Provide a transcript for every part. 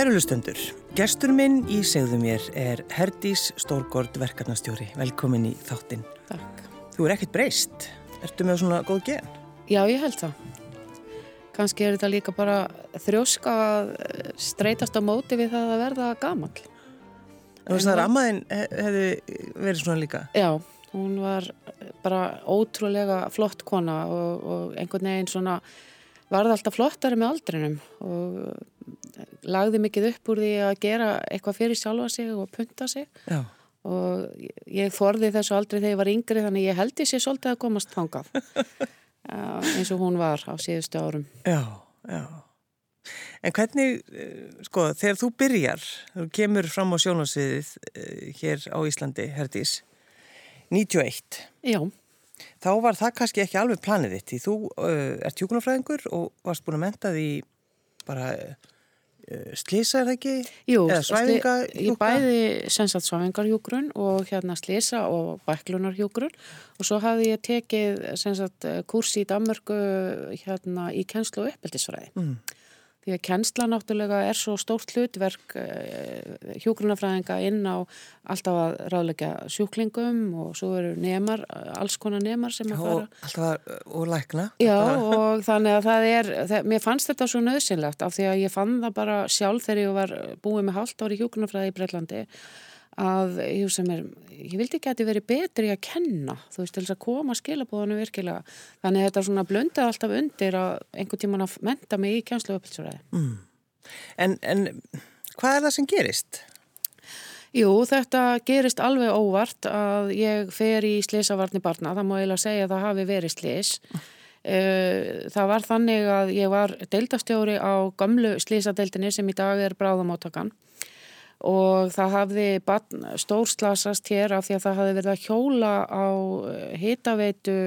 Kærulustendur, gestur minn í segðu mér er Herdís Stórgård verkarnastjóri. Velkomin í þáttinn. Takk. Þú er ekkert breyst. Ertu með svona góð gen? Já, ég held það. Kanski er þetta líka bara þrjóska að streytast á móti við það að verða gamal. Þú veist það að ammaðinn hefði verið svona líka? Já, hún var bara ótrúlega flott kona og, og einhvern veginn svona varði alltaf flottari með aldrinum og lagði mikið upp úr því að gera eitthvað fyrir sjálfa sig og punta sig Já. og ég þorði þessu aldrei þegar ég var yngri þannig ég held ég sé svolítið að komast þangað eins og hún var á síðustu árum. Já, já. En hvernig, sko, þegar þú byrjar, þú kemur fram á sjónasviðið hér á Íslandi, Herdís, 91. Já. Þá var það kannski ekki alveg planið þitt, því þú uh, ert hjókunarfræðingur og varst búin að menta því bara uh, slisa er það ekki? Jú, svæfinga ég bæði sensat svæfingarhjókurun og hérna slisa og bæklunarhjókurun og svo hafði ég tekið sensat kursi í Danmörku hérna í kennslu og uppeldisfræði. Mm. Því að kennsla náttúrulega er svo stórt hlutverk hjógrunafræðinga inn á alltaf að ráðleika sjúklingum og svo eru nemar, alls konar nemar sem að fara. Og alltaf að, og lækna. Já og þannig að það er, það, mér fannst þetta svo nöðsynlegt af því að ég fann það bara sjálf þegar ég var búið með halvt ári hjógrunafræði í Breitlandi að ég, er, ég vildi ekki að þetta veri betri að kenna, þú veist, til þess að koma skilabóðanu virkilega. Þannig að þetta svona blöndaði alltaf undir að einhvern tíman að menta mig í kjænslu upphaldsfræði. Mm. En, en hvað er það sem gerist? Jú, þetta gerist alveg óvart að ég fer í slisavarni barna, það má eiginlega segja að það hafi verið slis. Það var þannig að ég var deildastjóri á gamlu slisadeildinni sem í dag er bráðamóttakann og það hafði stórslasast hér af því að það hafði verið að hjóla á hitaveitu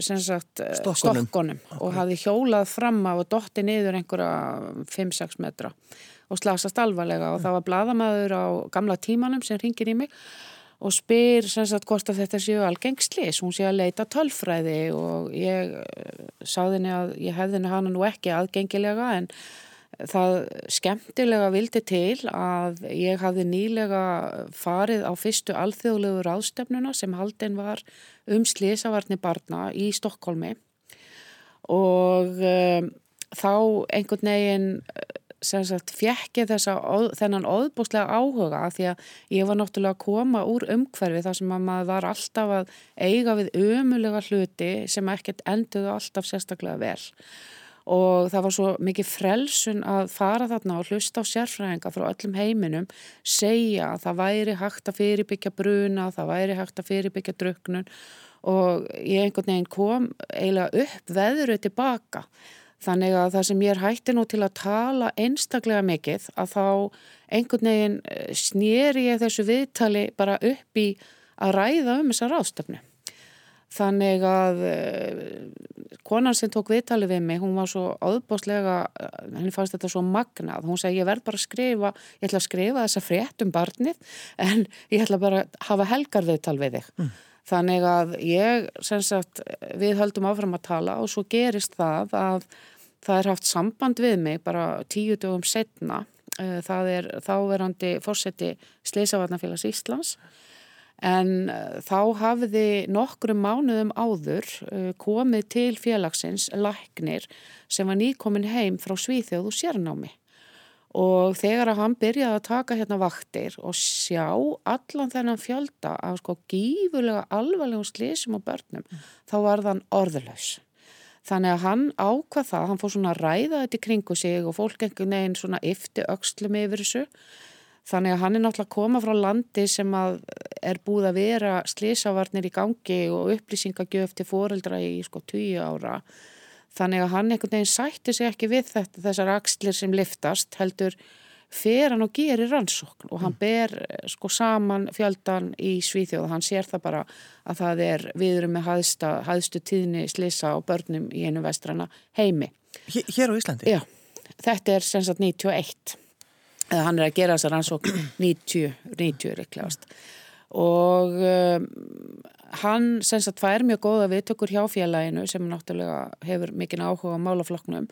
sagt, stokkonum, stokkonum og hafði hjólað fram á og dotti niður einhverja 5-6 metra og slasast alvarlega. Og það var bladamæður á gamla tímanum sem ringir í mig og spyr sagt, hvort að þetta séu algengslis, hún sé að leita tölfræði og ég sagði henni að ég hefði henni hana nú ekki aðgengilega en það skemmtilega vildi til að ég hafði nýlega farið á fyrstu alþjóðlegu ráðstefnuna sem haldin var um slísavarni barna í Stokkólmi og um, þá einhvern veginn sem sagt fjekki þessa þennan óðbúslega áhuga því að ég var náttúrulega að koma úr umhverfi þar sem að maður var alltaf að eiga við ömulega hluti sem ekkert enduðu alltaf sérstaklega vel og það var svo mikið frelsun að fara þarna og hlusta á sérfræðinga frá öllum heiminum, segja að það væri hægt að fyrirbyggja bruna, það væri hægt að fyrirbyggja druknun og ég einhvern veginn kom eiginlega upp veðru tilbaka. Þannig að það sem ég er hætti nú til að tala einstaklega mikið að þá einhvern veginn snýri ég þessu viðtali bara upp í að ræða um þessa ráðstöfnu. Þannig að konan sem tók viðtali við mig, hún var svo áðbáslega, henni fannst þetta svo magnað. Hún segi ég verð bara að skrifa, ég ætla að skrifa þessa frétt um barnið en ég ætla bara að hafa helgar viðtal við þig. Mm. Þannig að ég, sem sagt, við höldum áfram að tala og svo gerist það að það er haft samband við mig bara tíu dögum setna. Það er þáverandi fórseti Sleisavarnafélags Íslands En þá hafði nokkrum mánuðum áður komið til félagsins læknir sem var nýkomin heim frá Svíþjóð og sérnámi. Og þegar að hann byrjaði að taka hérna vaktir og sjá allan þennan fjölda af sko gífurlega alvarlegum slísum og börnum, mm. þá var þann orðurlaus. Þannig að hann ákvað það, hann fór svona að ræða þetta í kringu sig og fólk einhvern veginn svona yfti öxlum yfir þessu. Þannig að hann er náttúrulega að koma frá landi sem að er búið að vera slísavarnir í gangi og upplýsingagjöf til fóreldra í sko 20 ára. Þannig að hann einhvern veginn sætti sig ekki við þetta, þessar axlir sem liftast heldur fer hann og gerir rannsókn og hann ber sko saman fjöldan í Svíþjóð og hann sér það bara að það er viðrum með hæðsta, hæðstu tíðni slisa og börnum í einu vestrana heimi. Hér á Íslandi? Já, þetta er sem sagt 91 eða hann er að gera þessar rannsókn 90, 90 reiklegast og um, hann sem sagt fær mjög góða viðtökur hjá félaginu sem náttúrulega hefur mikinn áhuga á málaflokknum.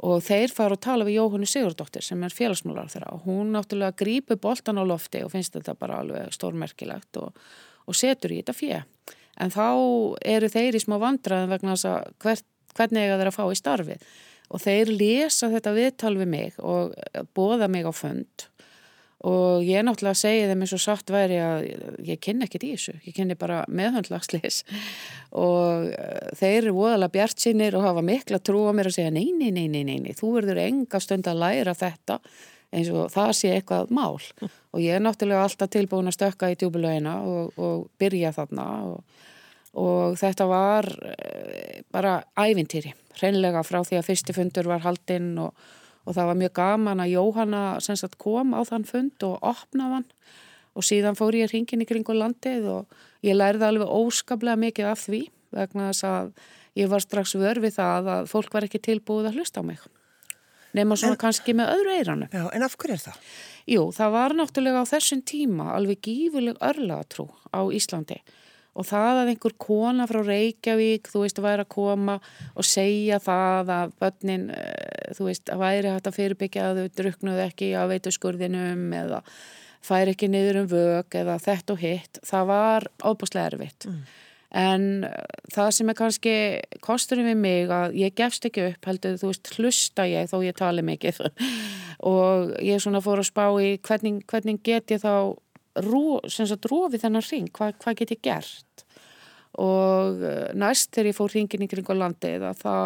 Og þeir fara og tala við Jóhannu Sigurdóttir sem er félagsmálar þeirra og hún náttúrulega grípur boltan á lofti og finnst þetta bara alveg stórmerkilegt og, og setur í þetta fjö. En þá eru þeir í smá vandraðin vegna þess að hver, hvernig eiga þeir að fá í starfið. Og þeir lesa þetta viðtal við mig og bóða mig á fönd og ég náttúrulega segi þeim eins og satt væri að ég kynna ekkert í þessu, ég kynni bara meðhandlagsleis og eh, þeir eru voðalega bjart sinir og hafa mikla trú á mér að segja nei, nei, nei, nei, nei, þú verður enga stund að læra þetta eins og það sé eitthvað mál. Og ég er náttúrulega alltaf tilbúin að stökka í djúbulögina og, og byrja þarna. Og, og þetta var eh, bara ævintýri, hreinlega frá því að fyrsti fundur var haldinn og og það var mjög gaman að Jóhanna sagt, kom á þann fund og opnaði hann og síðan fór ég hringin í kringu landið og ég lærði alveg óskaplega mikið af því vegna þess að ég var strax vörfið það að fólk var ekki tilbúið að hlusta á mig nema svona en, kannski með öðru eiranu. Já, en af hverju er það? Jú, það var náttúrulega á þessum tíma alveg gífuleg örlatrú á Íslandi og það að einhver kona frá Reykjavík, þú veist, væri að koma og segja það að börnin, eh, þú veist, að væri hægt að fyrirbyggja að þau druknuð ekki á veituskurðinum eða færi ekki niður um vög eða þett og hitt, það var óbúslega erfitt. Mm. En eh, það sem er kannski kosturinn við mig að ég gefst ekki upp, heldur þú veist, hlusta ég þó ég tali mikið og ég svona fór að spá í hvernig, hvernig get ég þá rófið þennan ring, hvað, hvað get ég gert og eh, næst þegar ég fór ringin í kring á landið þá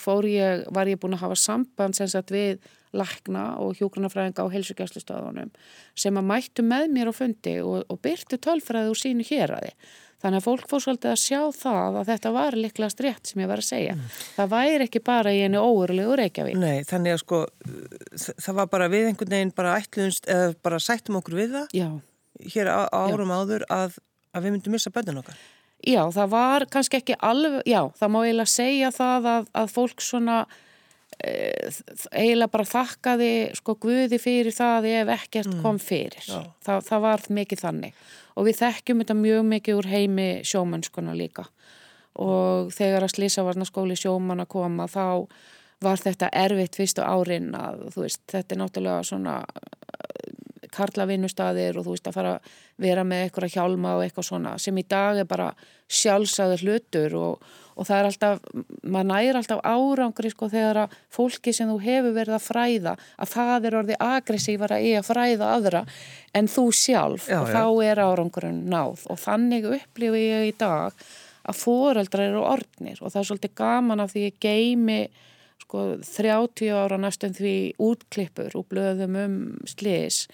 fór ég, var ég búin að hafa samband sagt, við lakna og hjókronafræðinga á helsugjastlustöðunum sem að mættu með mér á fundi og, og byrtu tölfræði úr sínu hér að þið Þannig að fólk fór svolítið að sjá það að þetta var liklega strétt sem ég var að segja. Mm. Það væri ekki bara í einu óurlegu Reykjavík. Nei, þannig að sko það var bara við einhvern veginn bara ætlunst eða bara sættum okkur við það. Já hér á, árum já. áður að, að við myndum missa bönnin okkar? Já, það var kannski ekki alveg, já, það má eiginlega segja það að, að fólk svona e, eiginlega bara þakkaði sko Guði fyrir það ef ekkert mm. kom fyrir. Þa, það var mikið þannig og við þekkjum þetta mjög mikið úr heimi sjómannskona líka og þegar að Slísavarnaskóli sjómann að koma þá var þetta erfitt fyrstu árin að þú veist, þetta er náttúrulega svona karlavinnustadir og þú veist að fara að vera með eitthvað hjálma og eitthvað svona sem í dag er bara sjálfsagður hlutur og, og það er alltaf, maður næri alltaf árangri sko þegar að fólki sem þú hefur verið að fræða að það er orðið aggressífara í að fræða aðra en þú sjálf. Já, og já. þá er árangurinn náð. Og þannig upplifi ég í dag að fóreldra eru orðnir. Og það er svolítið gaman af því ég geimi sko 30 ára næstum því útklippur og blöðum um slis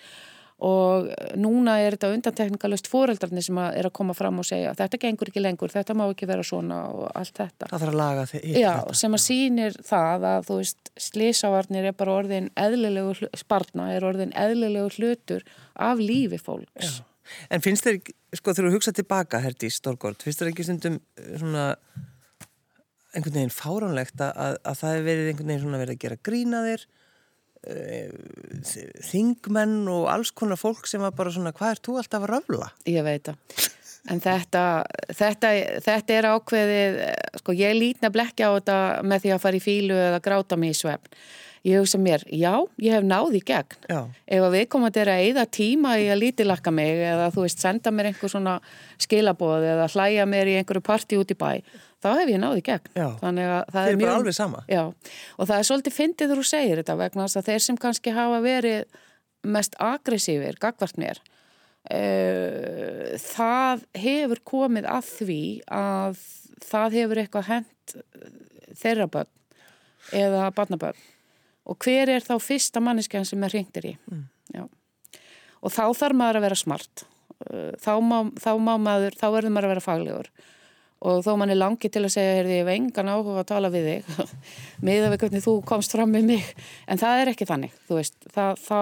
og núna er þetta undantekningalust fóreldrarnir sem að er að koma fram og segja þetta gengur ekki lengur, þetta má ekki vera svona og allt þetta. Það þarf að laga þig Já, þetta. sem að sýnir það að þú veist, slísavarnir er bara orðin eðlilegu, spartna er orðin eðlilegu hlutur af lífi fólks. Já. En finnst þér, sko, þú hugsa tilbaka, Herdi Stórgóld, finnst þér ekki stundum eh, svona einhvern veginn fáránlegt að, að það hefur verið einhvern veginn svona verið að gera grínaðir uh, þingmenn og alls konar fólk sem var bara svona hvað er þú alltaf að röfla? Ég veit það en þetta, þetta, þetta er ákveðið sko ég lítna blekja á þetta með því að fara í fílu eða gráta mig í svefn ég hugsa mér, já, ég hef náði gegn já. ef að viðkomandi er að eida tíma í að lítilakka mig eða þú veist, senda mér einhver svona skilaboð eða hlæja mér í einhverju parti út í bæ þá hef ég náði gegn. Já. þannig að það er, er mjög alveg sama. Já. og það er svolítið fyndið þú segir þetta vegna þess að þeir sem kannski hafa verið mest aggressífir, gagvart mér uh, það hefur komið að því að það hefur eitthvað hent þeirra börn eða barnabörn. Og hver er þá fyrsta manneskjan sem er hringtir í? Mm. og þá þarf maður að vera smart. Uh, þá má, þá má maður þá verður maður að vera faglegur og þó mann er langið til að segja heyrði, ég hef engan áhuga að tala við þig miða við hvernig þú komst fram með mig en það er ekki þannig veist, það, þá,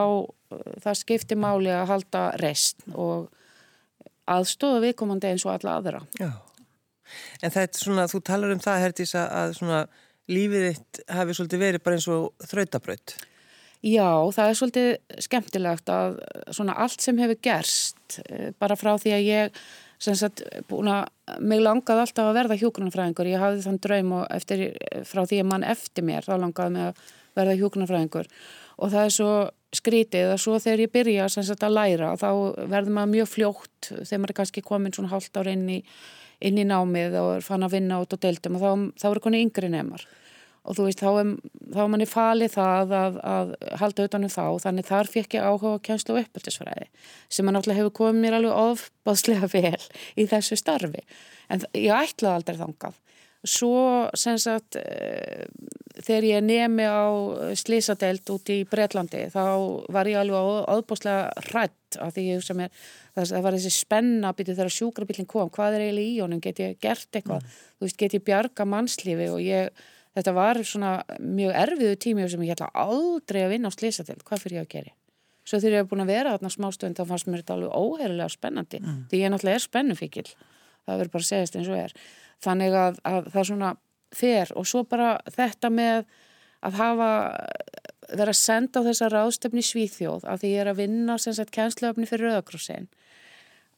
það skiptir máli að halda rest og aðstóða viðkomandi eins og alla aðra Já. En það er svona, þú talar um það Herdís að svona lífið þitt hafi svolítið verið bara eins og þrautabraut. Já, það er svolítið skemmtilegt að svona allt sem hefur gerst eh, bara frá því að ég sem sagt búin að mig langaði alltaf að verða hjúgrunafræðingur ég hafði þann draum og eftir, frá því að mann eftir mér þá langaði mig að verða hjúgrunafræðingur og það er svo skrítið að svo þegar ég byrja sagt að læra þá verður maður mjög fljótt þegar maður er kannski komin svona hálft ár inn í, inn í námið og fann að vinna út á deildum og þá, þá er koni yngri nefnar og þú veist, þá er, þá er manni falið það að, að halda utanum þá. Þannig þar fekk ég áhuga að kjænslu og uppbyldisfræði sem að náttúrulega hefur komið mér alveg ofbáðslega vel í þessu starfi. En ég ætlaði aldrei þangað. Svo sem sagt e, þegar ég nemi á slísadelt út í Breitlandi þá var ég alveg ofbáðslega hrætt af því ég sem er það var þessi spenna býtið þegar sjúkrabillin kom hvað er eiginlega í honum, get ég gert eitthvað? Mm. þú veist, get ég bjarga mannslífi? Og ég þetta var svona mjög erfiðu tími sem ég ætla aldrei að vinna á slísatild, hvað fyrir ég að gera? Svo þegar ég hef búin að vera þarna smástönd þá fannst mér þetta alveg óheirilega spennandi. Mm. því ég náttúrulega er spennufíkil það verður bara að segja þetta eins og er. Þannig að, að það svona fer og svo bara þetta með að hafa vera að senda á þessa ráðstöfni svíþjóð að því ég er að vinna sem sagt kænslefni fyrir Rauðakrossin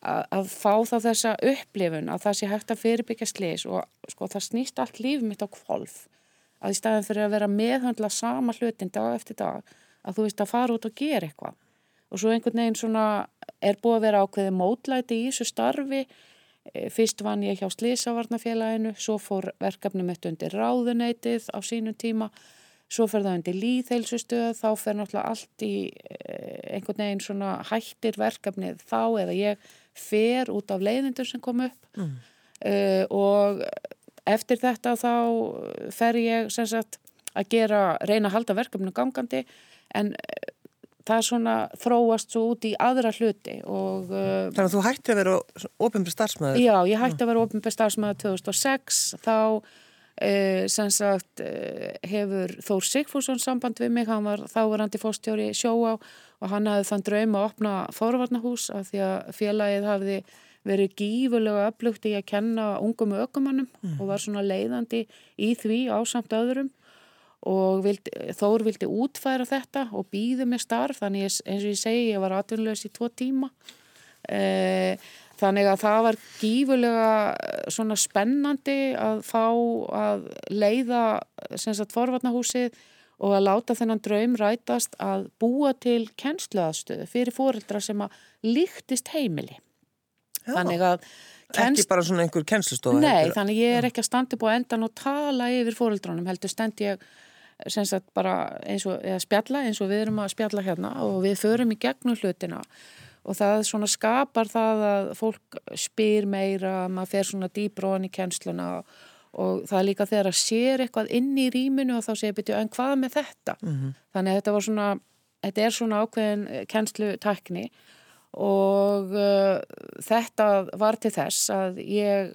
að, að fá þá þessa upplifun að það sé hægt að fyrirbyggja slís og sko það snýst allt lífið mitt á kvolf að í staðin fyrir að vera meðhandla sama hlutin dag eftir dag að þú veist að fara út og gera eitthvað. Og svo einhvern veginn svona er búið að vera ákveði mótlæti í þessu starfi. E, fyrst vann ég hjá Slísavarnafélaginu svo fór verkefni mitt undir ráðuneytið á sínum tíma svo fer það undir líðheilsustöð þá fer náttúrulega allt í e, einhvern veginn svona hættir verkefnið þá eða ég fer út af leiðindur sem kom upp. Mm. uh, og eftir þetta þá fer ég sagt, að gera, reyna að halda verkefnum gangandi en eh, það svona þróast svo út í aðra hluti og... Uh, Þannig að þú hætti að vera ofinbjörn starfsmæður? Já, ég hætti að vera ofinbjörn starfsmæður 2006 þá uh, sem sagt uh, hefur Þór Sigfússon samband við mig, hann var þáverandi fórstjóri sjóá og hann hafði þann draum að opna forvarnahús af því að félagið hafði verið gífurlega upplugt í að kenna ungum ökumannum mm. og var svona leiðandi í því ásamt öðrum. Og vildi, Þór vildi útfæra þetta og býði með starf þannig eins og ég segi ég var atvinnulegs í tvo tíma. E, þannig að það var gífurlega svona spennandi að fá að leiða sagt, forvarnahúsið og að láta þennan draum rætast að búa til kennsluaðstöðu fyrir fóreldra sem að líktist heimili þannig að kenst... ekki bara svona einhver kennslustofa nei, heitir. þannig ég er ekki að standa upp á endan og tala yfir fóröldránum, heldur stend ég sem sagt bara eins og eða spjalla eins og við erum að spjalla hérna og við förum í gegnum hlutina og það svona skapar það að fólk spyr meira, maður fer svona dýbróðan í kennsluna og það er líka þegar að sér eitthvað inn í rýminu og þá segir byrju, en hvað með þetta? Mm -hmm. Þannig að þetta var svona, þetta er svona ákveðin kennslutakni og uh, þetta var til þess að ég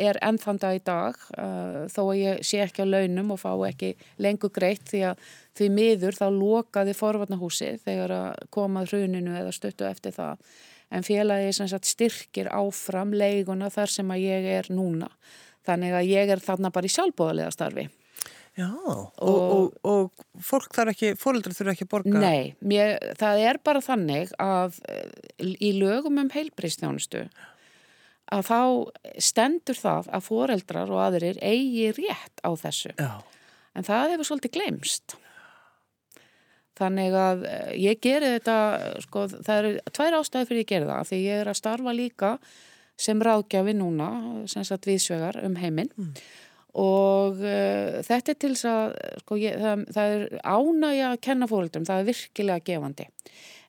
er ennþanda í dag uh, þó að ég sé ekki á launum og fá ekki lengur greitt því að því miður þá lokaði forvarnahúsi þegar að komað hruninu eða stöttu eftir það. En félagi sagt styrkir áfram leiguna þar sem að ég er núna. Þannig að ég er þarna bara í sjálfbóðalega starfi Já, og, og, og fólk þarf ekki, fólkdrar þurfa ekki að borga? Nei, mér, það er bara þannig að eh, í lögum um heilbreyðstjónustu að þá stendur það að fóreldrar og aðrir eigi rétt á þessu. Já. En það hefur svolítið glemst. Þannig að eh, ég geri þetta, sko, það eru tvær ástæði fyrir ég geri það, því ég er að starfa líka sem ráðgjafi núna, sem sagt viðsvegar um heiminn. Mm og uh, þetta er til þess að sko, ég, það, það er ánægja að kenna fóröldum, það er virkilega gefandi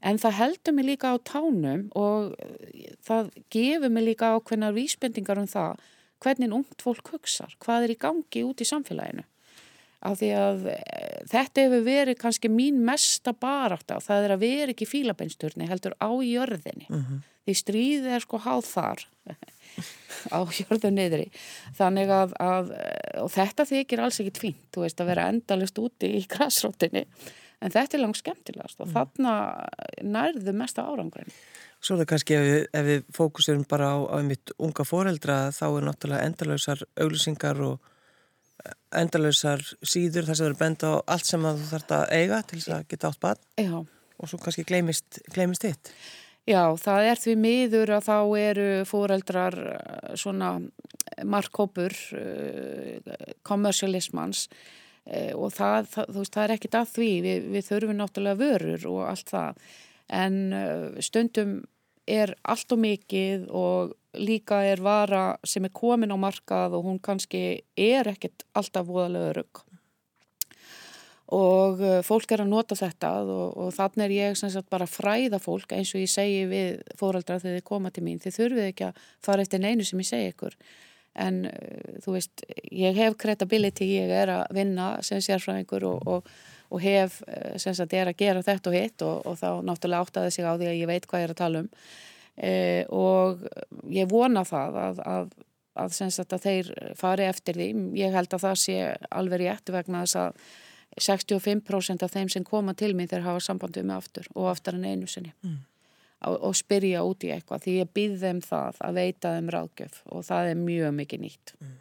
en það heldur mig líka á tánum og uh, það gefur mig líka ákveðnar vísbendingar um það hvernig ungt fólk hugsa, hvað er í gangi út í samfélaginu af því að uh, þetta hefur verið kannski mín mesta barátt á, það er að vera ekki fílabeinsturni heldur á jörðinni uh mhm. -huh. því stríðið er sko háð þar á hjörðu niðri. Þannig að, að og þetta þykir alls ekkit fínt þú veist að vera endalist úti í græsrótinni en þetta er langt skemmtilegast og mm. þarna nærðu mesta árangræn Svo er það kannski ef við, ef við fókusirum bara á, á mitt unga foreldra þá er náttúrulega endalösar auglýsingar og endalösar síður þar sem eru benda á allt sem þú þarfst að eiga til þess að geta átt bann og svo kannski gleymist, gleymist þitt Já, það er því miður að þá eru fóreldrar svona markkópur kommersialismans uh, uh, og það, það, veist, það er ekkit að því, við, við þurfum náttúrulega vörur og allt það. En stundum er allt og mikið og líka er vara sem er komin á markað og hún kannski er ekkit alltaf voðalega örug og uh, fólk er að nota þetta og, og þannig er ég sagt, bara að fræða fólk eins og ég segi við fóraldra þegar þið koma til mín. Þið þurfið ekki að fara eftir neinu sem ég segi ykkur. En uh, þú veist ég hef credibility, ég er að vinna sem sérfræðingur og, og, og hef uh, sem sagt er að gera þetta og hitt og þá náttúrulega áttaði sig á því að ég veit hvað ég er að tala um. E, og ég vona það að, að, að, að þeir fari eftir því, ég held að það sé alveg rétt vegna þess að 65% af þeim sem koma til mig þeir hafa sambandið með aftur og aftar en einu sinni mm. og, og spyrja út í eitthvað því ég býð þeim það að veita þeim ráðgjöf og það er mjög mikið nýtt mm.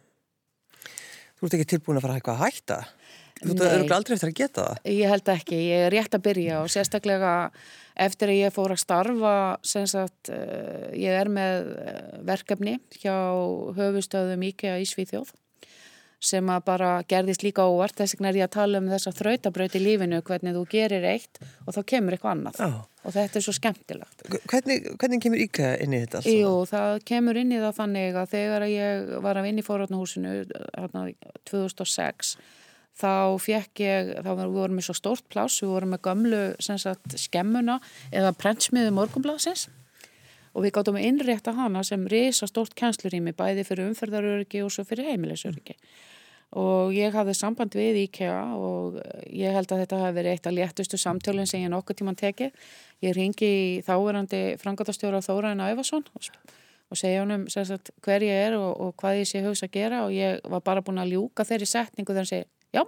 Þú ert ekki tilbúin að fara eitthvað að hætta? Þú eru aldrei eftir að geta það? Ég held ekki, ég er rétt að byrja og sérstaklega eftir að ég fór að starfa sagt, eh, ég er með eh, verkefni hjá höfustöðum IKEA í Svíþjóð sem að bara gerðist líka óvart þess vegna er ég að tala um þess að þrautabraut í lífinu hvernig þú gerir eitt og þá kemur eitthvað annað oh. og þetta er svo skemmtilegt Hvernig, hvernig kemur IKEA inn í þetta? Alltaf? Jú, það kemur inn í það þannig að þegar ég var að vinna í forráðnahúsinu 2006 þá fekk ég, þá vorum við svo stórt plás, við vorum með gömlu sagt, skemmuna eða prentsmiðu morgunblasins og við gáttum að innrétta hana sem reysa stórt kænslurými bæði fyrir umferðaröryggi og svo fyrir heimilisöryggi og ég hafði samband við IKEA og ég held að þetta hafi verið eitt af léttustu samtölinn sem ég nokkuð tíman teki. Ég ringi í þáverandi frangatastjóra Þóraðin Æfason og, og segja honum sagt, hver ég er og, og hvað ég sé hugsa að gera og ég var bara búin að ljúka þeirri setningu þegar hann segi, já,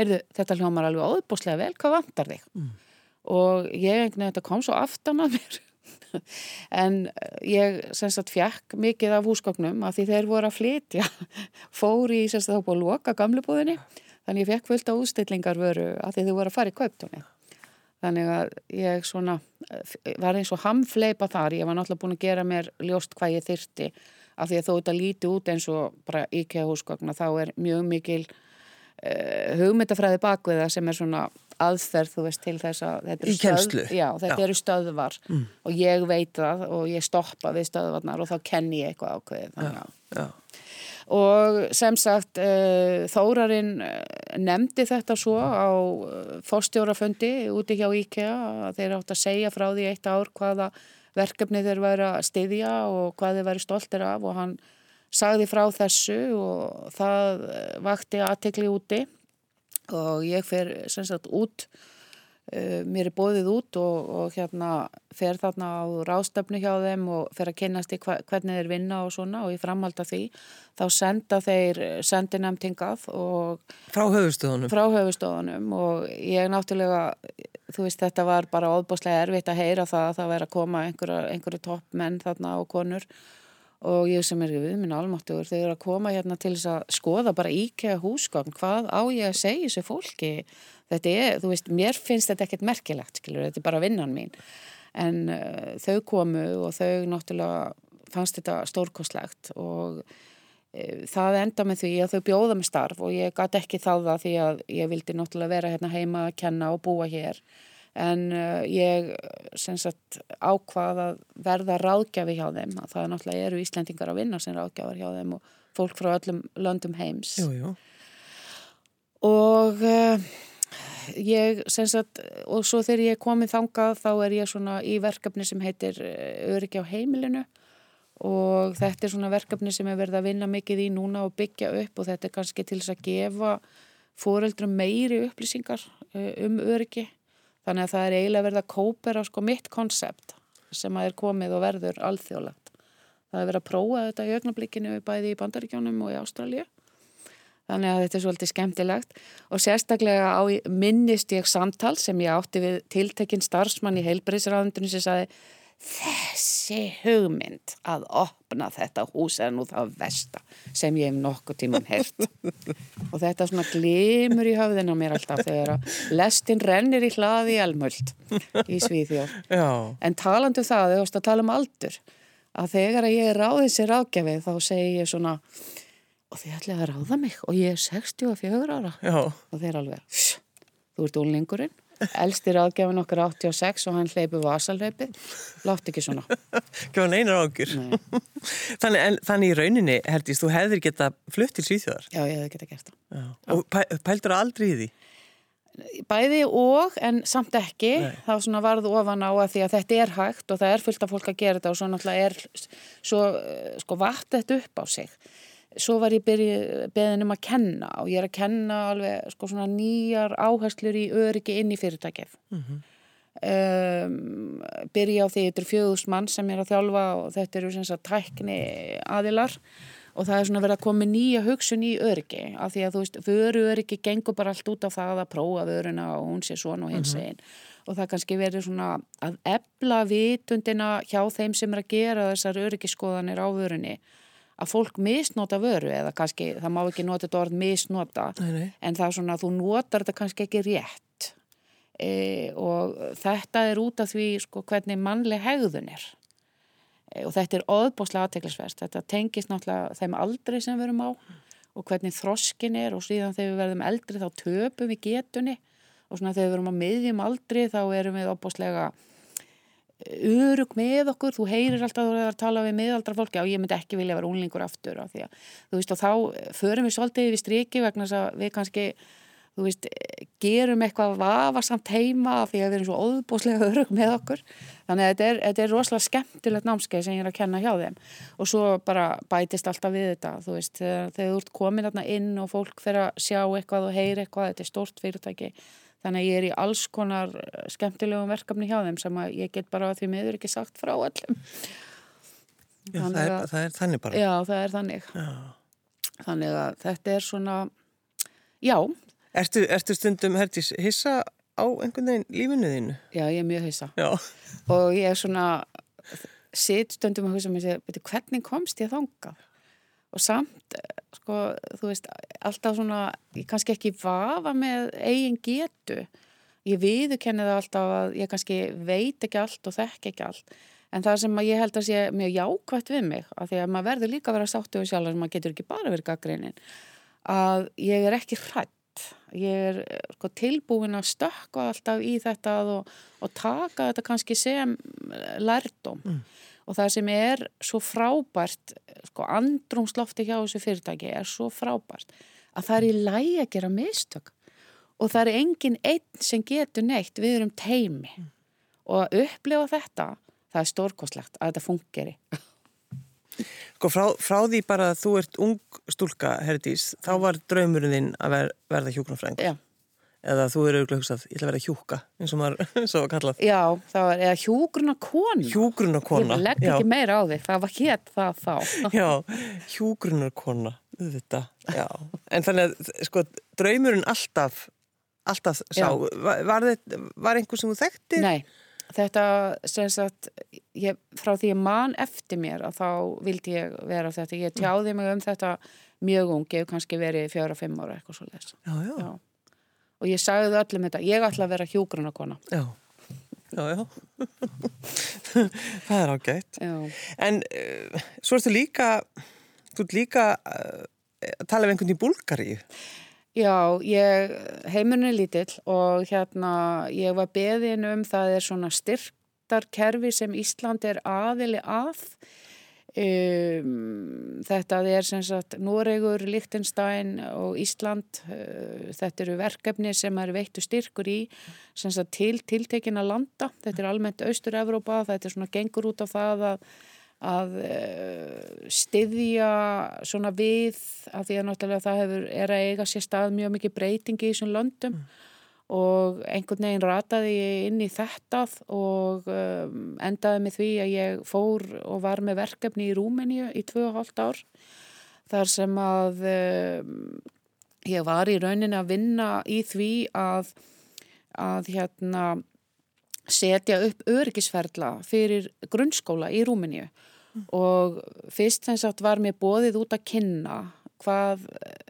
heyrðu, þetta hljómar alveg óbúslega vel, hvað vantar þig? Mm. Og ég, þetta kom svo aftan að mér en eh, ég semst að fjekk mikið af húsgóknum að því þeir voru að flytja fóri í semst að þá búið að loka gamlebúðinni þannig ég fekk fullt á ústillingar vöru að því þau voru að fara í kauptunni þannig að ég svona eh, var eins og hamfleipa þar. Ég var náttúrulega búin að gera mér ljóst hvað ég þyrti að því að þó þetta líti út eins og bara íkja húsgókna þá er mjög mikil uh, hugmyndafræði bakviða sem er svona aðferð þú veist til þess að þetta eru, stöð, já, þetta já. eru stöðvar mm. og ég veit það og ég stoppa við stöðvarnar og þá kenn ég eitthvað ákveðið já, og sem sagt uh, Þórarinn eh, nefndi þetta svo á fórstjórafundi úti hjá IKEA að þeir átt að segja frá því eitt ár hvaða verkefni þeir væri að styðja og hvað þeir væri stoltir af og hann sagði frá þessu og það vakti aðtekli úti. Og ég fer sem sagt út uh, mér er bóðið út og, og hérna fer þarna á rástefnu hjá þeim og fer að kynast í hva, hvernig þeir vinna og svona og ég framhalda því þá senda þeir sendinemtingað og frá höfustofunum frá höfustofunum og ég náttúrulega þú veist þetta var bara óbúslega erfitt að heyra það að það verið að koma einhverju toppmenn þarna og konur og ég sem er við minn almáttugur þeir eru að koma hérna til þess að skoða bara íkja húsgagn, hvað á ég að segja þessu fólki, þetta er þú veist, mér finnst þetta ekkert merkilegt skilur, þetta er bara vinnan mín. En uh, þau komu og þau náttúrulega fannst þetta stórkoslegt og uh, það enda með því að þau bjóða með starf og ég gæti ekki þá það því að ég vildi náttúrulega vera hérna heima að kenna og búa hér en uh, ég sagt, ákvað að verða ráðgjafi hjá þeim að það er náttúrulega eru Íslendingar að vinna sem ráðgjafar hjá þeim og fólk frá öllum löndum heims. Jú, jú. og uh, ég sagt, og svo þegar ég komið þangað þá er ég svona í verkefni sem heitir uh, Öryggi á heimilinu. Og þetta er svona verkefni sem er verið að vinna mikið í núna og byggja upp og þetta er kannski til þess að gefa fóreldrum meiri upplýsingar uh, um öryggi Þannig að það er eiginlega verið að kópera sko mitt konsept sem að er komið og verður alþjóðlegt. Það er verið að prófa þetta í augnablikkinu bæði í Bandaríkjónum og í Ástralju. Þannig að þetta er svolítið skemmtilegt og sérstaklega á minnist ég samtal sem ég átti við tiltekinn starfsmann í heilbreyðsraðundinu sem sagði þessi hugmynd að opna þetta hús er nú það versta sem ég hef nokkuð tíman hert og þetta svona glimur í höfðinu á mér alltaf þegar að lestin rennir í hlaði elmöld í Svíþjóð. Já, en talandu um það, þegar þú tala um aldur að þegar að ég ráðið sér ágefið þá segi ég svona og þið ætlaði að ráða mig? Og ég er 64 ára. Já, og þeir alveg, "Sss, þú ert úlningurinn elstir ágefin okkur 86 og hann hleypi vasalhleipið látt ekki svona gefa neinar ágjur. Nei. Þannig, en, þannig í rauninni, Herdís, þú hefðir geta flutt til Svíþjóðar. já, ég hefði geta gert það Já. Og pæ, pældur aldrei í því? bæði og en samt ekki Nei. þá svona varð ofan á að því að þetta er hægt og það er fullt af fólk að gera þetta og svo náttúrulega er svo eh, sko vatt þetta upp á sig svo var ég beðin um að kenna og ég er að kenna alveg sko svona nýjar áherslur í öryggi inn í fyrirtækið. Mhm. um, byrja á því þetta er fjöðust mann sem er að þjálfa og þetta eru sem sagt tækni aðilar og það er svona verið að koma nýja hugsun í öryggi af því að þú veist, vöru öryggi gengur bara allt út á það að prófa vöruna og hún sé svona og hins einn og það kannski verið svona að ebla vitundina hjá þeim sem er að gera þessar öryggiskoðanir á vörunni að fólk misnota vöru eða kannski, það má ekki nota þetta orð misnota Nei, nei. en það er svona að þú notar þetta kannski ekki rétt. E, og þetta er út af því sko, hvernig mannleg hegðun er. E, og þetta er óðbóslega aðteklisverst þetta tengist náttúrulega þeim aldri sem við erum á og hvernig þroskin er og síðan þegar við verðum eldri þá töpum við getunni og svona þegar við erum á miðjum aldri þá erum við óbóslega örug með okkur, þú heyrir alltaf þú er að tala við miðaldra fólki, já ég myndi ekki vilja vera unlingur aftur á því að þú veist og þá förum við svolítið við striki vegna þess að við kannski þú veist, gerum eitthvað vafasamt heima því að við erum svo óðbúslega örug með okkur, þannig að þetta er, þetta er rosalega skemmtilegt námskeið sem ég er að kenna hjá þeim. Og svo bara bætist alltaf við þetta, þú veist, þegar, þú ert komin inn og fólk fer að sjá eitthvað og heyri eitthvað, þetta er stórt fyrirtæki Þannig að ég er í alls konar skemmtilegum verkefni hjá þeim sem að ég get bara því miður ekki sagt frá allum. Já, það er, að, það er þannig bara. já, það er þannig. Já. Þannig að þetta er svona, já, Ertu, ertu stundum, Herdís, hissa á einhvern veginn lífinu þínu? já, ég er mjög hissa. Já. Og ég er svona, sitt stundum að hugsa mér sér, veitu, hvernig komst ég þangað? Og samt, sko, þú veist, alltaf svona, ég kannski ekki vafa með eigin getu. Ég viðurkenni það alltaf að ég kannski veit ekki allt og þekk ekki allt. En það sem ég held að sé mjög jákvætt við mig, af því að maður verður líka að vera sáttu við sjálf, en maður getur ekki bara verið gaggreinin, að ég er ekki hrætt. Ég er sko, tilbúin að stökka alltaf í þetta og, og taka þetta kannski sem lærdóm. Mm. Og það sem er svo frábært, sko, andrumslofti hjá þessu fyrirtæki er svo frábært að það er í lægi að gera mistök. Og það er engin einn sem getur neitt, við erum teimi og að upplifa þetta, það er stórkoslegt að þetta fungeri. Sko frá, frá því bara að þú ert ung stúlka, Herdís, þá var draumurinn þinn að ver, verða hjúknarfræðing. Já, Eða þú eru auðvitað hugsað, ég ætla að verða hjúka, eins og maður, var kallað. já það var, eða hjúgruna kona. Hjúgrunarkona. Ég legg ekki meira á því, það var hétt það þá. Já, hjúgrunarkona, auðvitað, já. En þannig að, sko, draumurinn alltaf, alltaf sá, var, þetta, var einhver sem þú þekktir? Nei, þetta sem sagt, ég, frá því ég man eftir mér að þá vildi ég vera þetta. Ég tjáði mig um þetta mjög ung, ég hef kannski verið fjóra-fimm ára eitthvað svo les. Já, já, Já. Og ég sagði öllum þetta, ég ætla að vera hjúgrunarkona. já, já, já. það er ágætt. Já, En uh, svo ertu líka, þú ert líka uh, að tala um einhvern í Búlgaríu. Já, ég, heimurinn er lítill og hérna ég var beðin um það er svona styrktarkerfi sem Ísland er aðili að. Um, þetta er sem sagt Noregur, Liechtenstein og Ísland. Uh, þetta eru verkefni sem er veittu styrkur í sem sagt til tiltekin að landa. Þetta er almennt Austur-Evrópa, þetta er svona gengur út af það að að uh, styðja svona við að því að náttúrulega það hefur, er að eiga sér stað mjög mikið breytingi í þessum löndum og einhvern veginn rataði ég inn í þetta og um, endaði með því að ég fór og var með verkefni í Rúmeníu í tvö og hálft ár þar sem að um, ég var í rauninni að vinna í því að, að hérna setja upp örgisferðla fyrir grunnskóla í Rúmeníu mm. og fyrst sem sagt var mér bóðið út að kynna hvað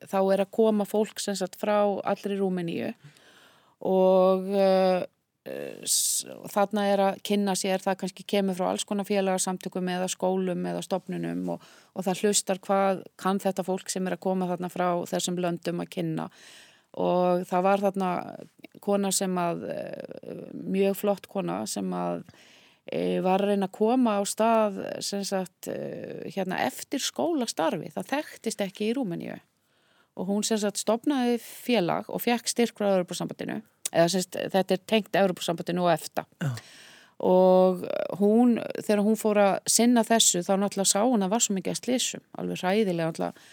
þá er að koma fólk sem sagt frá allri Rúmeníu og uh, þarna er að kynna sér það kannski kemur frá alls konar félagarsamtökum eða skólum eða stopnunum og, og það hlustar hvað kann þetta fólk sem er að koma þarna frá þessum löndum að kynna. Og það var þarna kona sem að eh, mjög flott kona sem að e, var að reyna að koma á stað sagt, hérna, eftir skólastarfi það þekktist ekki í Rúmeníu. Og hún sagt, stopnaði félag og fekk styrkraður på sambandinu eða semst, þetta er tengt Európa-sambandinu og EFTA. Já. og hún, þegar hún fór að sinna þessu þá náttúrulega sá hún að var svo mikið að slísum, alveg ræðilega náttúrulega.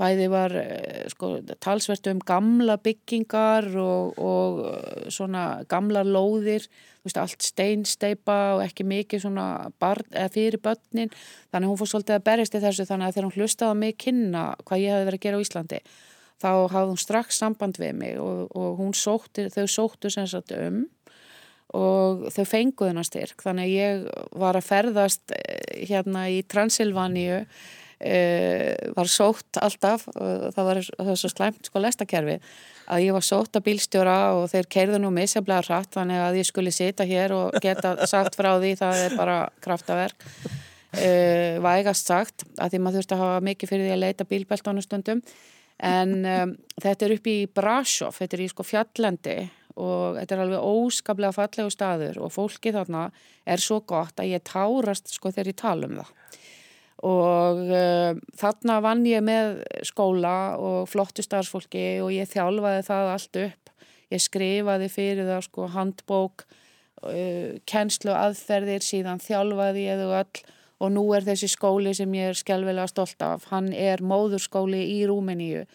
Bæði var eh, sko, talsvert um gamla byggingar og, og eh, svona gamla lóðir, veist, allt steinsteipa og ekki mikið barn, fyrir börnin. Þannig hún fór svolítið að berjast í þessu þannig að þegar hún hlustaði að mig kynna hvað ég hefði verið að gera á Íslandi þá hafði hún strax samband við mig og, og sótti, þau sóttu sem sagt um og þau fenguði hennar styrk. Þannig að ég var að ferðast eh, hérna í Transilvaníu e, var sótt alltaf og það var, það var svo slæmt sko lestakerfi að ég var sótt að bílstjóra og þeir keirðu nú misjaflega hratt þannig að ég skulle sita hér og geta sagt frá því það er bara kraftaverk. E, vægast sagt að því maður þurfti að hafa mikið fyrir því að leita bílbeltánu stundum en um, þetta er upp í Brasov, þetta er í sko fjallendi og þetta er alveg óskaplega fallegu staður og fólki þarna er svo gott að ég tárast sko þegar ég tala um það. Og um, þarna vann ég með skóla og flottu starfsfólki og ég þjálfaði það allt upp. Ég skrifaði fyrir það sko handbók uh, kennslu aðferðir síðan þjálfaði ég þau öll og nú er þessi skóli sem ég er skjálfilega stolt af, hann er móðurskóli í Rúmeníu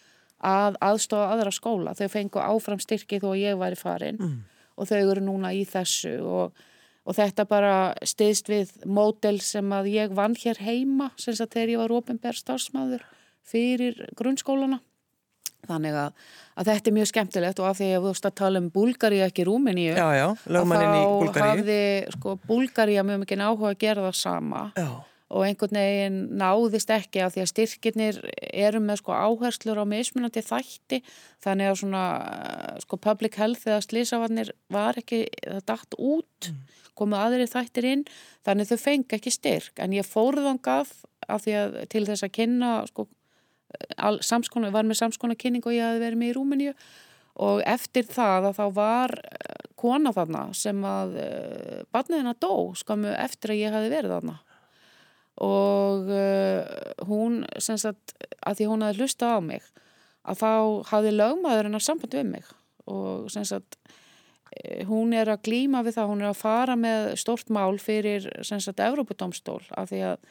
að aðstofa aðra skóla, þau fengu áfram styrki þó að ég væri farin. Mm. og þau eru núna í þessu. Og, og þetta bara stiðst við mótel sem að ég vann hér heima sem að þegar ég var ofinbær starfsmæður fyrir grunnskólana þannig að, að þetta er mjög skemmtilegt og af því að við ást að tala um Búlgari ekki Rúmeníu já, já, þá hafði sko, Búlgari mjög mikið áhuga að gera það sama. Já. og einhvern veginn náðist ekki af því að styrkirnir eru með sko, áherslur á mismunandi þætti. Þannig að svona sko, public health eða slísavarnir var ekki það dætt út mm. komu aðri þættir inn. Þannig þau fengi ekki styrk. En ég fóruðan gaf af því að til þess að kynna sko samskona, var með samskona kynning og ég hafi verið með í Rúmeníu. Og eftir það að þá var eh, kona þarna sem að uh, barniðina dó skamu eftir að ég hafi verið þarna. Og uh, hún sem sagt að því hún hafi hlusta á mig að þá hafi lögmaður hennar samband við mig. Og sem sagt hún er að glýma við það, hún er að fara með stort mál fyrir sem sagt Európa-domstól af því að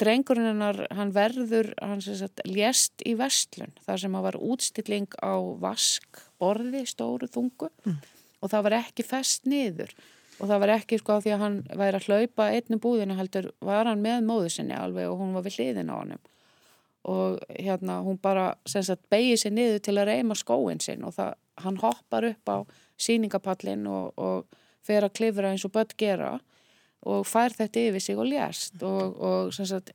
drengurinn hennar, hann verður hann sem sagt lést í vestlun þar sem hann var útstilling á vask, borði, stóru, þungu. Mm. og það var ekki fest niður. Og það var ekki sko því að hann væri að hlaupa einnum búðinu heldur var hann með móðu sinni alveg og hún var við hliðin á hann og hérna hún bara sem sagt beigið sér niður til að reyma skóin sinn og það, hann hoppar upp á síningapallin og, og fer að klifra eins og börn gera og fær þetta yfir sig og lérst og, og sagt,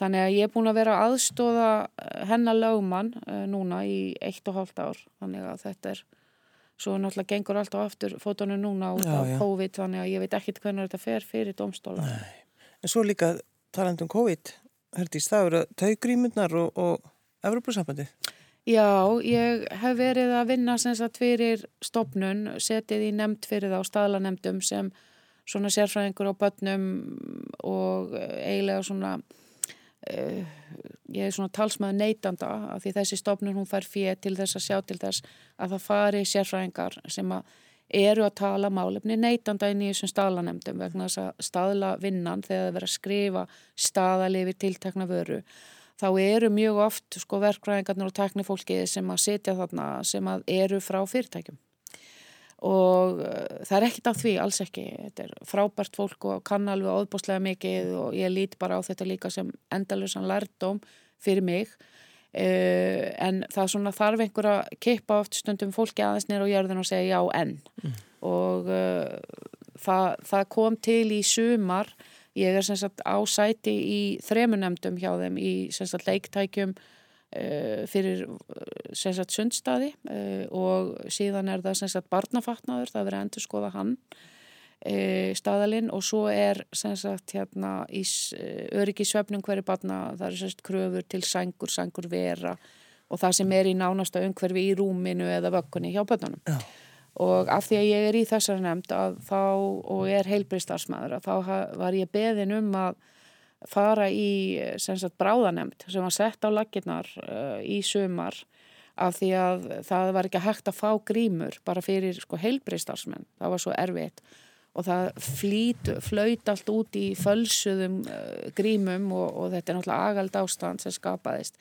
þannig að ég er búin að vera aðstóða eh, hennar lögumann uh, núna í eitt og hálft ár. Þannig að þetta er svo náttúrulega gengur alltaf aftur fótunum núna út af COVID þannig að ég veit ekkit hvernig þetta fer fyrir domstóla Nei. En svo líka talandum COVID Herdís, það eru taugrímundnar og, og Evropasambandi Já, ég hef verið að vinna sem sagt fyrir stopnun setið í nefnd fyrir þá staðlanemdum sem svona sérfræðingur á börnum og eiginlega svona uh, ég er svona talsmaður neytanda af því þessi stofnun hún fær fyrir til þess að sjá til þess að það fari sérfræðingar sem að eru að tala málefni neytanda inn í þessum staðlanemdum vegna þess að staðla vinnan þegar það verður að skrifa staðalifi tiltakna vöru. Þá eru mjög oft sko verkræðingarnir og teknifólkið sem að setja þarna sem að eru frá fyrirtækjum og eh, það er ekkit af því, alls ekki. Þetta er frábært fólk og kann alveg óðbúslega mikið og ég lít bara á þetta líka sem endalusan lærdóm fyrir mig. Uh, en það svona þarf einhver að kippa oft stundum fólki aðeins nýra og jörðin og segja já enn mm. og uh, það, það kom til í sumar. Ég er sem sagt á sæti í þremunemdum hjá þeim í sem sagt leiktækjum fyrir sem sagt sundstaði uh, og síðan er það sagt barnafatnaður, það verið að endur skoða hann staðalinn og svo er sagt hérna í öryggi svefnum hverju barna, það er sagt kröfur til sængur, sængur vera og það sem er í nánasta umhverfi í rúminu eða vökkunni hjá börnunum. Já. Og af því að ég er í þessari nefnd þá, og er heilbristarsmaður þá var ég beðin um að fara í sagt, bráðanemnd sem var sett á laginnar uh, í sumar af því að það var ekki hægt að fá grímur bara fyrir sko, heilbristarsmenn, það var svo erfitt og það flýt, flöyt allt út í fölsuðum uh, grímum og, og þetta er náttúrulega agald ástand sem skapaðist.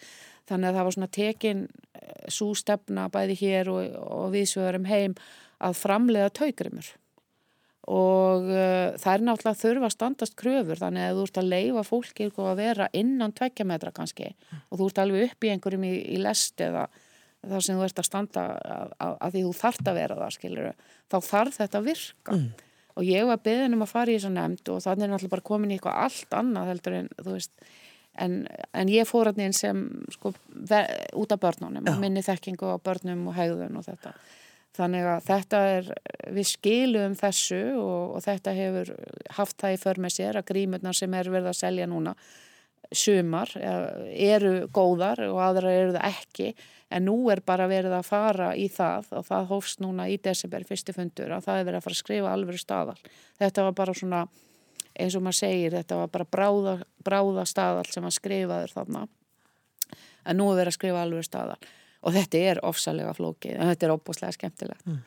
Þannig að það var svona tekin eh, svo stefna bæði hér og, og viðsvegarum heim að framlega taugrimur og uh, það er náttúrulega þurfa að standast kröfur þannig að þú ert að leifa fólki að vera innan tvekkjametra kannski mm. og þú ert alveg upp í einhverjum í, í lest eða þar sem þú ert að standa að, að, að því þú þart að vera það skilur þá þarf þetta að virka mm. og ég var beðin um að fara í þessu nefnd og þannig er náttúrulega bara komin í eitthvað allt annað heldur en þú veist En, en ég fór að neins sem sko, út af börnunum, Já. minni þekkingu á börnum og hegðun og þetta. Þannig að þetta er, við skilum þessu og, og þetta hefur haft það í för með sér að grímurnar sem er verið að selja núna sumar eru góðar og aðra eru það ekki. En nú er bara verið að fara í það og það hófst núna í desember fyrstu fundur að það er verið að fara að skrifa alveg staðal. Þetta var bara svona eins og maður segir, þetta var bara bráða, bráða staðal sem að skrifaður þarna. En nú er verið að skrifa alveg staðal og þetta er ofsalega flókið en þetta er óbúslega skemmtilegt mm.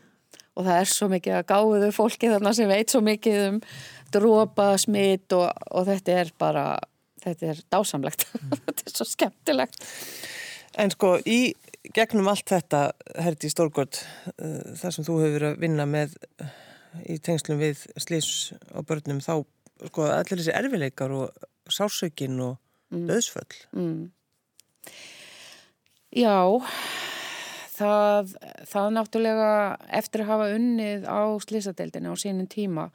og það er svo mikið að gáðu fólki þarna sem veit svo mikið um drópa, smitt og, og þetta er bara þetta er dásamlegt mm. þetta er svo skemmtilegt En sko, í gegnum allt þetta herdi Stórgård uh, þar sem þú hefur verið að vinna með uh, í tengslum við slís á börnum þá sko allir þessi erfileikar og sásökin og döðsföll mm. Já það, það náttúrulega eftir að hafa unnið á slísadeildinu á sínum tíma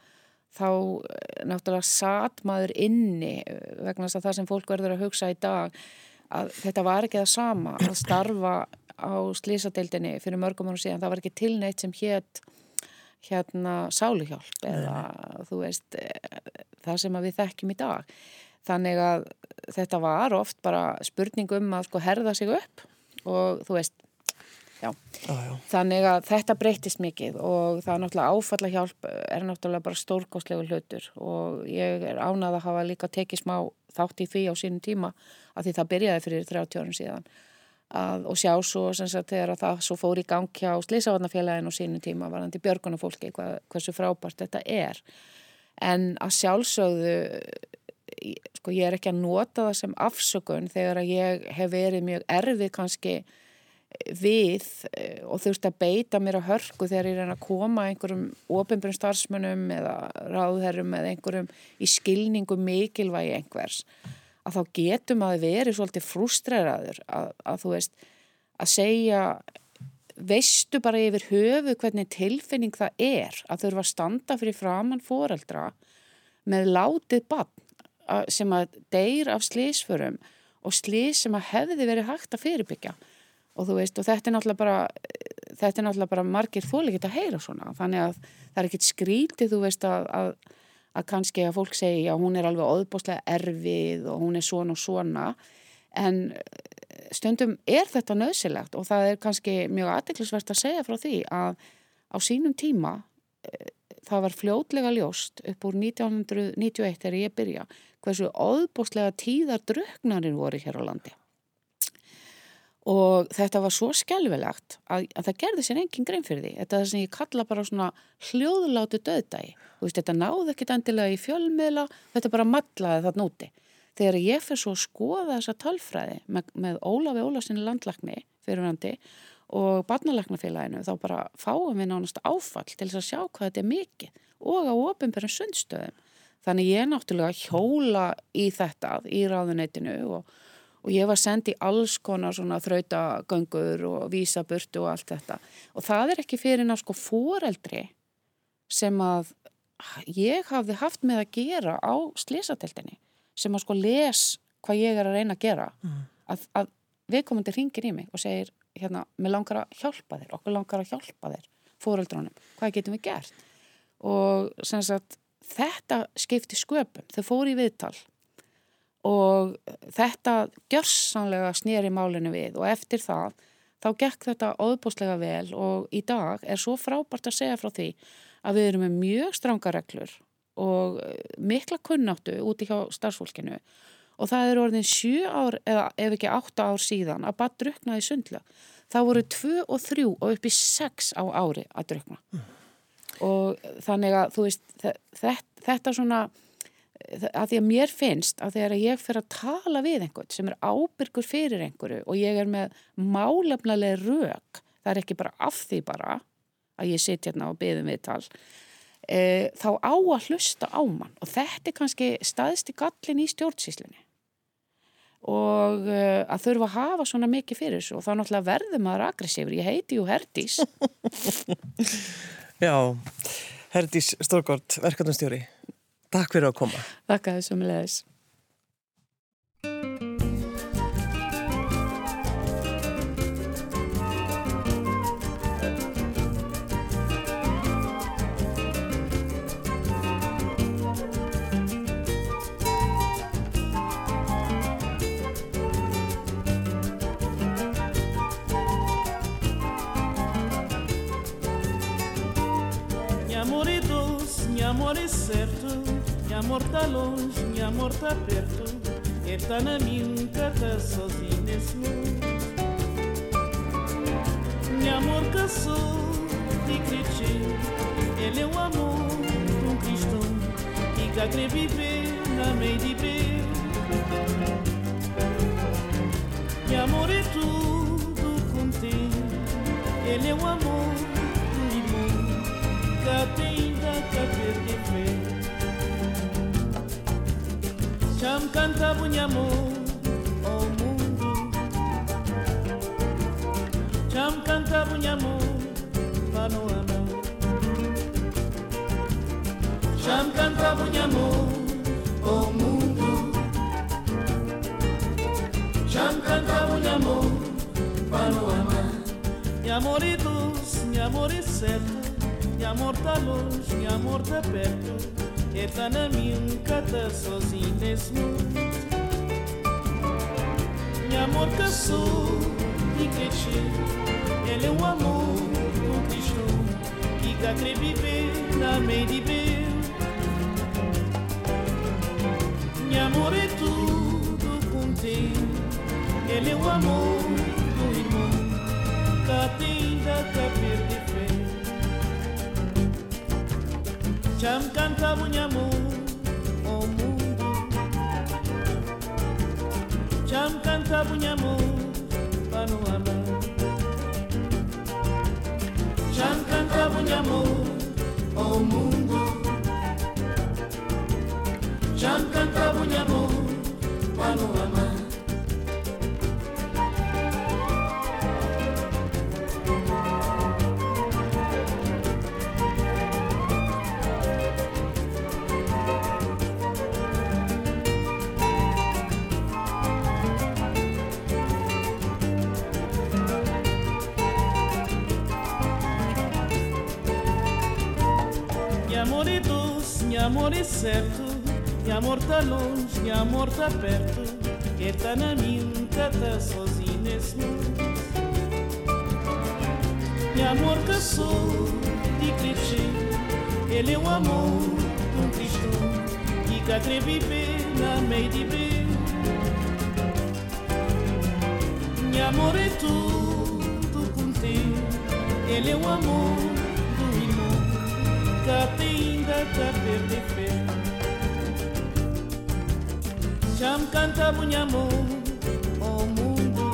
þá eh, náttúrulega satt maður inni vegna þess að það sem fólk verður að hugsa í dag að þetta var ekki það sama að starfa á slísadeildinu fyrir mörgum árum síðan, það var ekki tilneitt sem hétt hérna sáluhjálp eða þú veist það sem við þekkjum í dag. Þannig að þetta var oft bara spurning um að sko herða sig upp og þú veist, já. Ah, já. Þannig að þetta breytist mikið og það er náttúrulega áfalla hjálp er náttúrulega bara stórkostlegu hlutur og ég er ánað að hafa líka tekið smá þátt í því á sínum tíma að því það byrjaði fyrir 30 árum síðan. Að, og sjá svo sagt þegar það svo fór í gang hjá Sliðsávarnafélagin og sínum tíma varandi björgunafólki hvað, hversu frábært þetta er en að sjálfsögðu sko ég er ekki að nota það sem afsökun þegar að ég hef verið mjög erfið kannski við eh, og þurft að beita mér að hörku þegar ég reyna að koma einhverjum ofinbjörn starfsmönnum eða ráðherrum eða einhverjum í skilningu mikilvægi einhvers að þá getum að verið svolítið frustreraður að, að þú veist að segja veistu bara yfir höfu hvernig tilfinning það er að þurfa að standa fyrir framann foreldra með látið bann sem að deyr af slísförum og slís sem að hefði verið hægt að fyrirbyggja. Og þú veist og þetta er náttúrulega bara þetta er náttúrulega bara margir þólikit að heyra svona. Þannig að það er ekkit skrítið þú veist að, að, að kannski að fólk segja já hún er alveg óðbóslega erfið og hún er svona og svona. En stundum er þetta nöðsilegt og það er kannski mjög aðdeklisvert að segja frá því að á sínum tíma e, það var fljótlega ljóst upp úr 1991 þegar ég byrja hversu óðbústlega tíðar dröknarinn voru hér á landi. Og þetta var svo skjálfilegt að, að það gerði sér engin grein fyrir því. Þetta er það sem ég kalla bara svona hljóðlátu döðdægi, þetta náðu ekkit endilega í fjölmiðla, þetta bara matlaði það núti þegar ég fyrir svo að skoða þessa tölfræði með, með Ólafi Ólasinni landlagni fyrirvændi og barnalagnafélaginu þá bara fáum við nánast áfall til þess að sjá hvað þetta er mikið og á ofinbjörn sundstöðum. Þannig ég náttúrulega hjóla í þetta í ráðuneytinu og, og ég var sendið alls konar svona þrautagöngur og vísaburtu og allt þetta. Og það er ekki fyrir ná sko foreldri sem að ég hafði haft með að gera á slísateltinni sem að sko les hvað ég er að reyna að gera. Mm. að, að viðkomandi ringir í mig og segir hérna, mér langar að hjálpa þér okkur langar að hjálpa þér, fóreldrónum hvað getum við gert? Og sem sagt, þetta skipti sköpum, þau fóri í viðtal og þetta gjörsanlega snýri málinu við og eftir það þá gekk þetta óðbúslega vel og í dag er svo frábært að segja frá því að við erum með mjög stranga reglur og mikla kunnáttu úti hjá starfsfólkinu og það er orðin 7 ár eða ef ekki 8 ár síðan að bara drukna í sundla. Það voru 2 og 3 og upp í 6 á ári að drukna. Mm. Og þannig að þú veist þetta, þetta svona að því að mér finnst að þegar ég fer að tala við einhvern sem er ábyrgur fyrir einhverju og ég er með málefnalega rauk, það er ekki bara af því bara að ég sitt hérna og beðum við tal e, þá á að hlusta á mann. Og þetta er kannski staðist í gallin í stjórnsíslinni og e, að þurfa að hafa svona mikið fyrir þessu. Og þá náttúrulega verður maður aggressífur, ég heiti ju Herdís Já, Herdís Stórgård, verkefnumstjóri Takk fyrir að koma. Takk að þessum leðis. Amor é certo amor tá longe, minha amor tá perto. Ele tá na minha, nunca tá sozinho nesse mundo. Meu amor caçou de crescer. Ele é um amor, um cristão. Que quer viver na meio de ver. Meu amor é tudo contigo. Ele é um amor do irmão. Cá canta perdi fe Cham canta bunyamu oh mundo Cham canta bunyamu panoama. Cham canta bunyamu oh mundo Cham canta bunyamu panoama Nyamoritus, nyamoriceto amor é tá longe, mi amor tá perto. Eta na minha tá sozinho nesse mundo. Meu amor caçou e cresceu Ele é um amor com Cristo Que cá quer viver na meio de Meu amor é tudo contigo. Ele é o amor do irmão. Cá tem da cá kyamukanta bunyamu oh omungu kyamukanta bunyamu bano wano kyamukanta bunyamu oh omungu kyamukanta bunyamu bano wano amor é certo, e amor tá longe, e amor tá perto. Ele tá na minha, tá sozinho nesse mundo. E amor caçou de crescer, ele é o amor um cristão que quer viver na meio de bem. E amor é tudo contigo, ele é o amor do irmão, cá tem kata perdefe Cham canta bunyamu o oh mundo.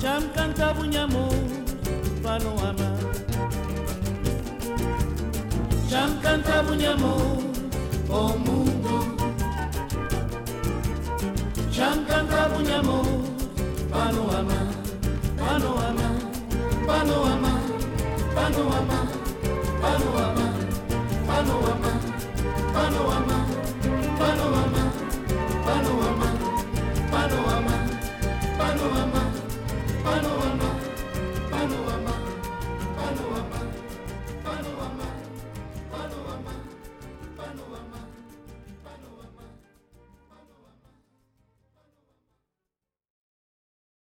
Cham canta bunyamu palo ama. Cham canta bunyamu o oh mundo. Cham canta bunyamu palo ama. Palo ama palo ama palo ama.